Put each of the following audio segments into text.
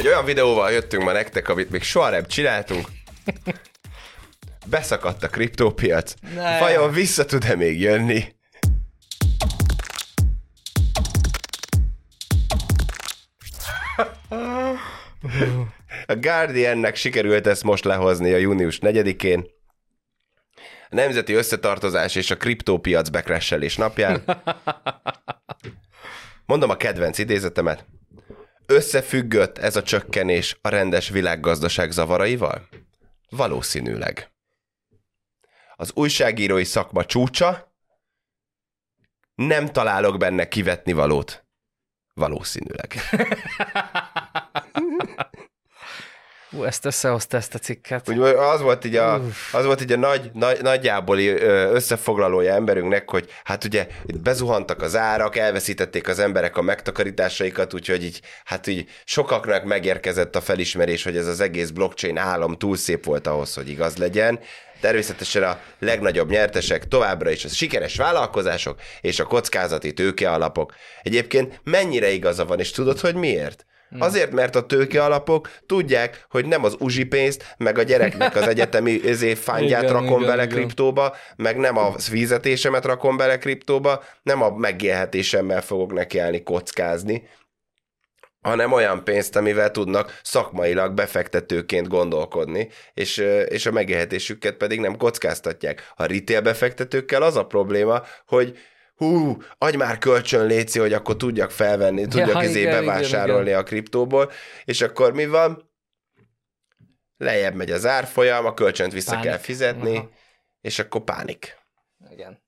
Egy olyan videóval jöttünk ma nektek, amit még soha nem csináltunk. Beszakadt a kriptópiac. Ne. Vajon vissza tud-e még jönni? A Guardiannek sikerült ezt most lehozni a június 4-én. A Nemzeti Összetartozás és a kriptópiac bekresselés napján. Mondom a kedvenc idézetemet. Összefüggött ez a csökkenés a rendes világgazdaság zavaraival? Valószínűleg. Az újságírói szakma csúcsa? Nem találok benne kivetni valót. Valószínűleg. Ú, ezt összehozta ezt a cikket. Úgy az volt így a, az volt így a nagy, nagy, nagyjából összefoglalója emberünknek, hogy hát ugye itt bezuhantak az árak, elveszítették az emberek a megtakarításaikat, úgyhogy így, hát így sokaknak megérkezett a felismerés, hogy ez az egész blockchain állam túl szép volt ahhoz, hogy igaz legyen. Természetesen a legnagyobb nyertesek továbbra is a sikeres vállalkozások és a kockázati tőkealapok. Egyébként mennyire igaza van, és tudod, hogy miért? Azért, mert a tőkealapok tudják, hogy nem az uzsi pénzt, meg a gyereknek az egyetemi ezé fándját Igen, rakom igen, bele igen. kriptóba, meg nem a fizetésemet rakom bele kriptóba, nem a megélhetésemmel fogok nekiállni kockázni, hanem olyan pénzt, amivel tudnak szakmailag befektetőként gondolkodni, és, és a megélhetésüket pedig nem kockáztatják. A retail befektetőkkel az a probléma, hogy hú, adj már kölcsön léci, hogy akkor tudjak felvenni, tudjak Ja, izé igen, bevásárolni igen, a kriptóból, és akkor mi van? Lejjebb megy az árfolyam, a kölcsönt vissza Pánik. kell fizetni, Aha. és akkor pánik. Igen.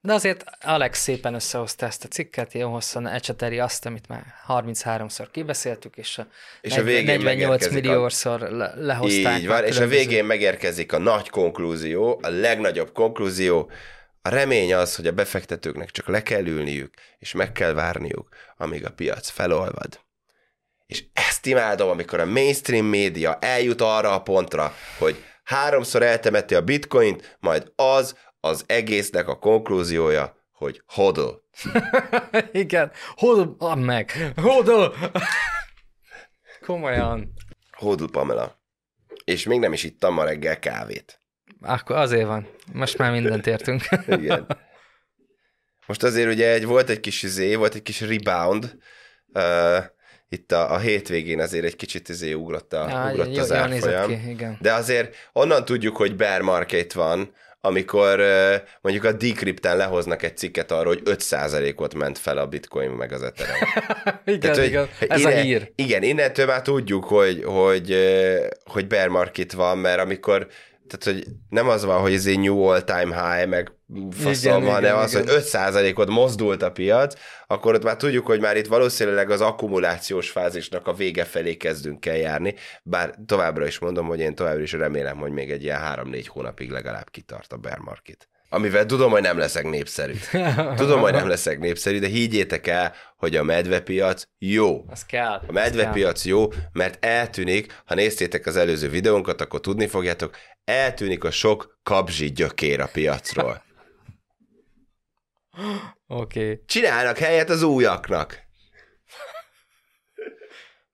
De azért Alex szépen összehozta ezt a cikket, jó hosszan ecseteri azt, amit már 33-szor kibeszéltük, és a, És a végén 48 megérkezik a- milliószor le, lehozták. Így van, és a végén megérkezik a nagy konklúzió, a legnagyobb konklúzió. A remény az, hogy a befektetőknek csak le kell ülniük, és meg kell várniuk, amíg a piac felolvad. És ezt imádom, amikor a mainstream média eljut arra a pontra, hogy háromszor eltemeti a bitcoint, majd az az egésznek a konklúziója, hogy hodl. Igen. Hodl, meg. Hodl! Komolyan. Hodl Pamela. És még nem is ittam ma reggel kávét. Akkor azért van. Most már mindent értünk. Igen. Most azért ugye egy, volt egy kis izé, volt egy kis rebound, uh, itt a, a hétvégén azért egy kicsit izé ugrott, a, Á, ugrott jó- az árfolyam. ki, igen. De azért onnan tudjuk, hogy bear market van, amikor uh, mondjuk a Decrypten lehoznak egy cikket arról, hogy 5%-ot ment fel a bitcoin meg az Ethereum. igen, Tehát, hogy igen. Ez innen, a hír. Igen, innentől már tudjuk, hogy, hogy, hogy bear market van, mert amikor tehát, hogy nem az van, hogy ez egy new all-time high, meg faszom Igen, van, hanem igen, az, igen. hogy 5%-ot mozdult a piac, akkor ott már tudjuk, hogy már itt valószínűleg az akkumulációs fázisnak a vége felé kezdünk el járni, bár továbbra is mondom, hogy én továbbra is remélem, hogy még egy ilyen 3-4 hónapig legalább kitart a bear market. Amivel tudom, hogy nem leszek népszerű. Tudom, hogy nem leszek népszerű, de higgyétek el, hogy a medvepiac jó. Az kell. A medvepiac jó, mert eltűnik, ha néztétek az előző videónkat, akkor tudni fogjátok, eltűnik a sok kabzsi gyökér a piacról. Oké. Okay. Csinálnak helyet az újaknak.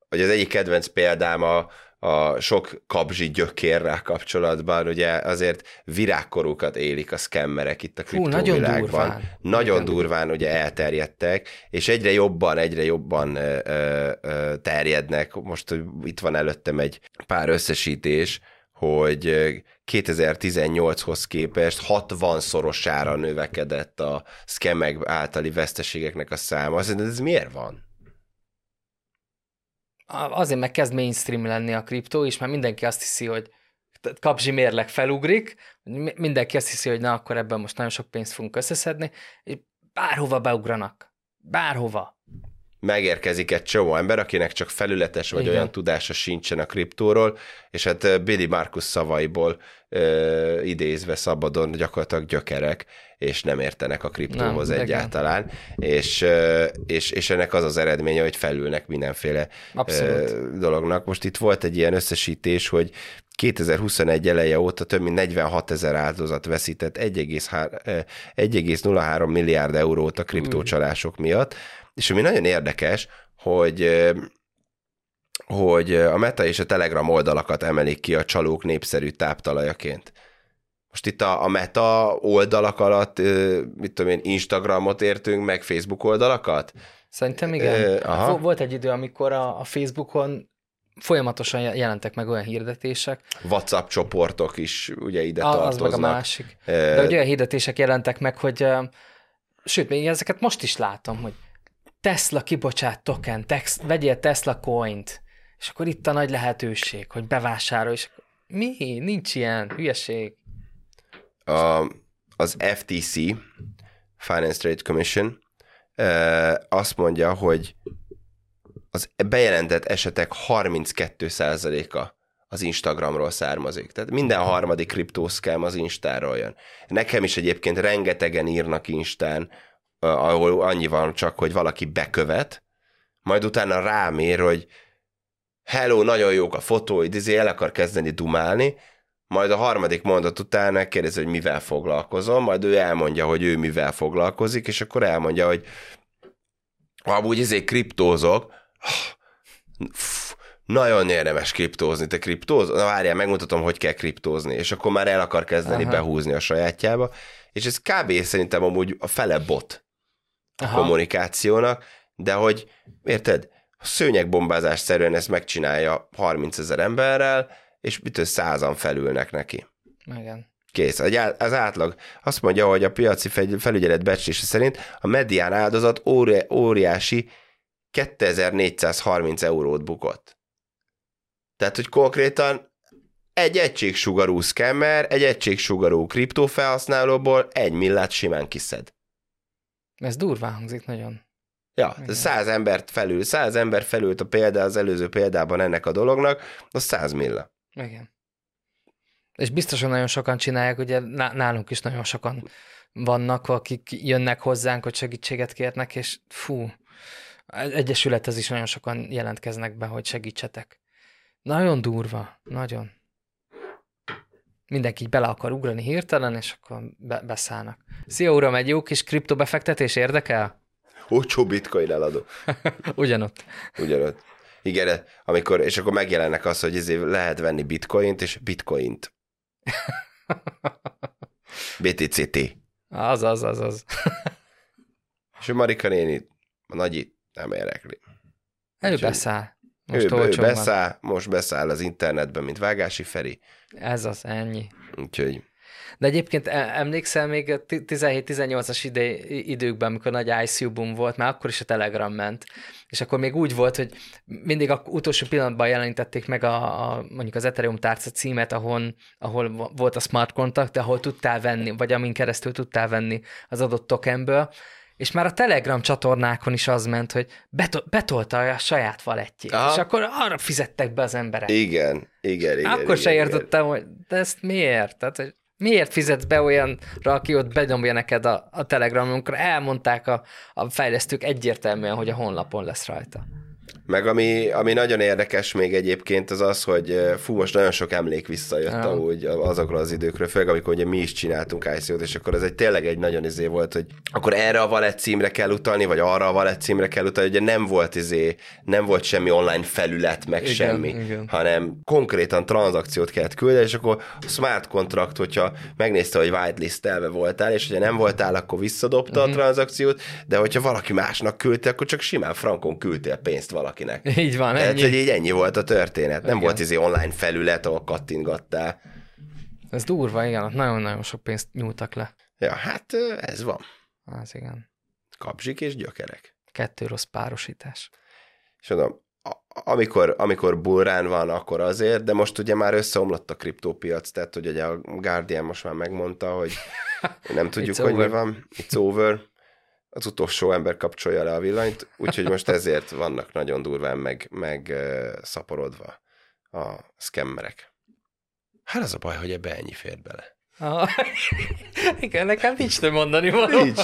Vagy az egyik kedvenc példám a, a sok kabzsi gyökérrel kapcsolatban, ugye azért virágkorúkat élik a szkemmerek itt a Hú, nagyon kriptóvilágban. durván. Nagyon durván ugye elterjedtek, és egyre jobban, egyre jobban ö, ö, terjednek. Most hogy itt van előttem egy pár összesítés, hogy ö, 2018-hoz képest 60-szorosára növekedett a szkemek általi veszteségeknek a száma. Szerinted ez miért van? Azért meg kezd mainstream lenni a kriptó, és már mindenki azt hiszi, hogy kapzsi mérleg felugrik, mi- mindenki azt hiszi, hogy na, akkor ebben most nagyon sok pénzt fogunk összeszedni, és bárhova beugranak. Bárhova. Megérkezik egy csomó ember, akinek csak felületes vagy Igen. olyan tudása sincsen a kriptóról, és hát Billy Markus szavaiból ö, idézve szabadon gyakorlatilag gyökerek, és nem értenek a kriptóhoz Nem, egyáltalán, és, ö, és, és ennek az az eredménye, hogy felülnek mindenféle Abszolút. ö, dolognak. Most itt volt egy ilyen összesítés, hogy 2021 eleje óta több mint 46 ezer áldozat veszített 1,3 ö, 1,03 milliárd eurót a kriptócsalások miatt, és ami nagyon érdekes, hogy hogy a Meta és a Telegram oldalakat emelik ki a csalók népszerű táptalajaként. Most itt a, a Meta oldalak alatt, mit tudom én, Instagramot értünk, meg Facebook oldalakat? Szerintem igen. Aha. Volt egy idő, amikor a, a Facebookon folyamatosan jelentek meg olyan hirdetések. WhatsApp csoportok is ugye ide A- tartoznak. Az meg a másik. De hogy olyan hirdetések jelentek meg, hogy sőt, még ezeket most is látom, hogy Tesla kibocsát token, tex, vegyél Tesla coint, és akkor itt a nagy lehetőség, hogy bevásárolj, és akkor mi? Nincs ilyen, hülyeség. a, az FTC, Finance Trade Commission, azt mondja, hogy az bejelentett esetek 32%-a az Instagramról származik. Tehát minden harmadik kriptószkám az Instáról jön. Nekem is egyébként rengetegen írnak Instán, ahol annyi van csak, hogy valaki bekövet, majd utána rámér, hogy hello, nagyon jók a fotóid, izé el akar kezdeni dumálni, majd a harmadik mondat után megkérdezi, hogy mivel foglalkozom, majd ő elmondja, hogy ő mivel foglalkozik, és akkor elmondja, hogy amúgy izé kriptózok, nagyon érdemes kriptózni, te kriptóz? Na várjál, megmutatom, hogy kell kriptózni, és akkor már el akar kezdeni. Aha. behúzni a sajátjába, és ez kb. szerintem amúgy a fele bot a Aha. kommunikációnak, de hogy, érted, szőnyegbombázás szerűen ezt megcsinálja 30 ezer emberrel, és mitől százan felülnek neki. Igen. Kész. Az átlag azt mondja, hogy a piaci felügyelet becslése szerint a medián áldozat óri- óriási 2430 eurót bukott. Tehát, hogy konkrétan egy egységsugarú scammer, egy egységsugarú kriptófelhasználóból egy millát simán kiszed. Ez durván hangzik nagyon. Ja, száz embert felül, száz ember felült a példa az előző példában ennek a dolognak, az száz milla. Igen. És biztosan nagyon sokan csinálják, ugye ná- nálunk is nagyon sokan vannak, akik jönnek hozzánk, hogy segítséget kérnek, és fú, egyesülethez is nagyon sokan jelentkeznek be, hogy segítsetek. Nagyon durva, nagyon. Mindenki bele akar ugrani hirtelen, és akkor be- beszállnak. Szia uram, egy jó kis kriptobefektetés érdekel? Olcsó bitcoin eladó. Ugyanott. Ugyanott. Igen, amikor, és akkor megjelennek az, hogy ezért lehet venni bitcoint, és bitcoint. BTCT. Az, az, az, az. És a Marika néni, a nagyi nem érekli. Ő beszáll. Most ő, ő olcsón van. beszáll, most beszáll az internetben, mint Vágási Feri. Ez az, ennyi. Úgyhogy De egyébként e- emlékszel még a ti- 17-18-as ide, időkben, amikor nagy ICU boom volt, már akkor is a Telegram ment, és akkor még úgy volt, hogy mindig a utolsó pillanatban jelenítették meg a, a mondjuk az Ethereum tárca címet, ahol, ahol vo- volt a smart contract, ahol tudtál venni, vagy amin keresztül tudtál venni az adott tokenből, és már a Telegram csatornákon is az ment, hogy beto- betolta a saját valettjét, Aha. és akkor arra fizettek be az emberek. igen, igen, igen. Akkor igen, se igen. értettem, hogy de ezt miért? Tehát, hogy miért fizetsz be olyanra, aki ott benyomja neked a, a Telegramon, amikor elmondták a, a fejlesztők egyértelműen, hogy a honlapon lesz rajta. Meg ami, ami nagyon érdekes még egyébként az az, hogy eh, fú, most nagyon sok emlék visszajött Ja. amúgy azokról az időkről, főleg amikor ugye mi is csináltunk ICO-t, és akkor ez egy tényleg egy nagyon izé volt, hogy akkor erre a wallet címre kell utalni, vagy arra a wallet címre kell utalni, ugye nem volt izé, nem volt semmi online felület, meg Igen, semmi, igen. hanem konkrétan tranzakciót kellett küldeni, és akkor a smart contract, hogyha megnézte, hogy whitelistelve voltál, és hogyha nem voltál, akkor visszadobta Mhm. a tranzakciót, de hogyha valaki másnak küldte, akkor csak simán frankon küldtél pénzt valakinek. Így van, Tehát, ennyi. hogy így ennyi volt a történet. Nem Igen. volt izé online felület, ahol kattingattál. Ez durva, igen, nagyon-nagyon sok pénzt nyúltak le. Ja, hát ez van. Az igen. Kapzsik és gyökerek. Kettő rossz párosítás. És mondom, amikor, amikor burrán van, akkor azért, de most ugye már összeomlott a kriptópiac, tehát hogy ugye a Guardian most már megmondta, hogy nem tudjuk, hogy mi van. It's over. Az utolsó ember kapcsolja le a villanyt, úgyhogy most ezért vannak nagyon durván meg, meg szaporodva a szkemmerek. Hát az a baj, hogy ebbe ennyi fér bele. Ah, igen, nekem nincs nem mondani való. Nincs.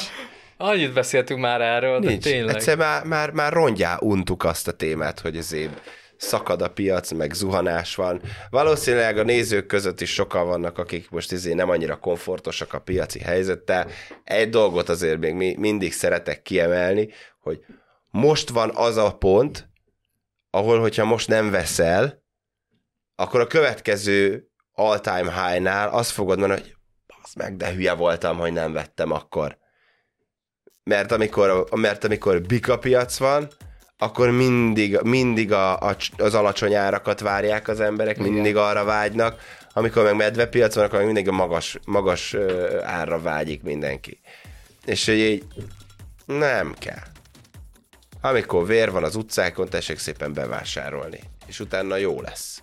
Annyit beszéltünk már erről, de Nincs. tényleg. Egyszer már, már, már rongyá untuk azt a témát, hogy ezért szakad a piac, meg zuhanás van. Valószínűleg a nézők között is sokan vannak, akik most ezért nem annyira komfortosak a piaci helyzettel. Egy dolgot azért még mi, mindig szeretek kiemelni, hogy most van az a pont, ahol, hogyha most nem veszel, akkor a következő all-time high-nál azt fogod mondani, hogy az meg, de hülye voltam, hogy nem vettem akkor. Mert amikor, mert amikor bika piac van, akkor mindig, mindig a, a, az alacsony árakat várják az emberek, Igen. mindig arra vágynak, amikor meg medvepiac van, akkor meg mindig a magas, magas árra vágyik mindenki. És hogy így nem kell. Amikor vér van az utcákon, tessék szépen bevásárolni. És utána jó lesz.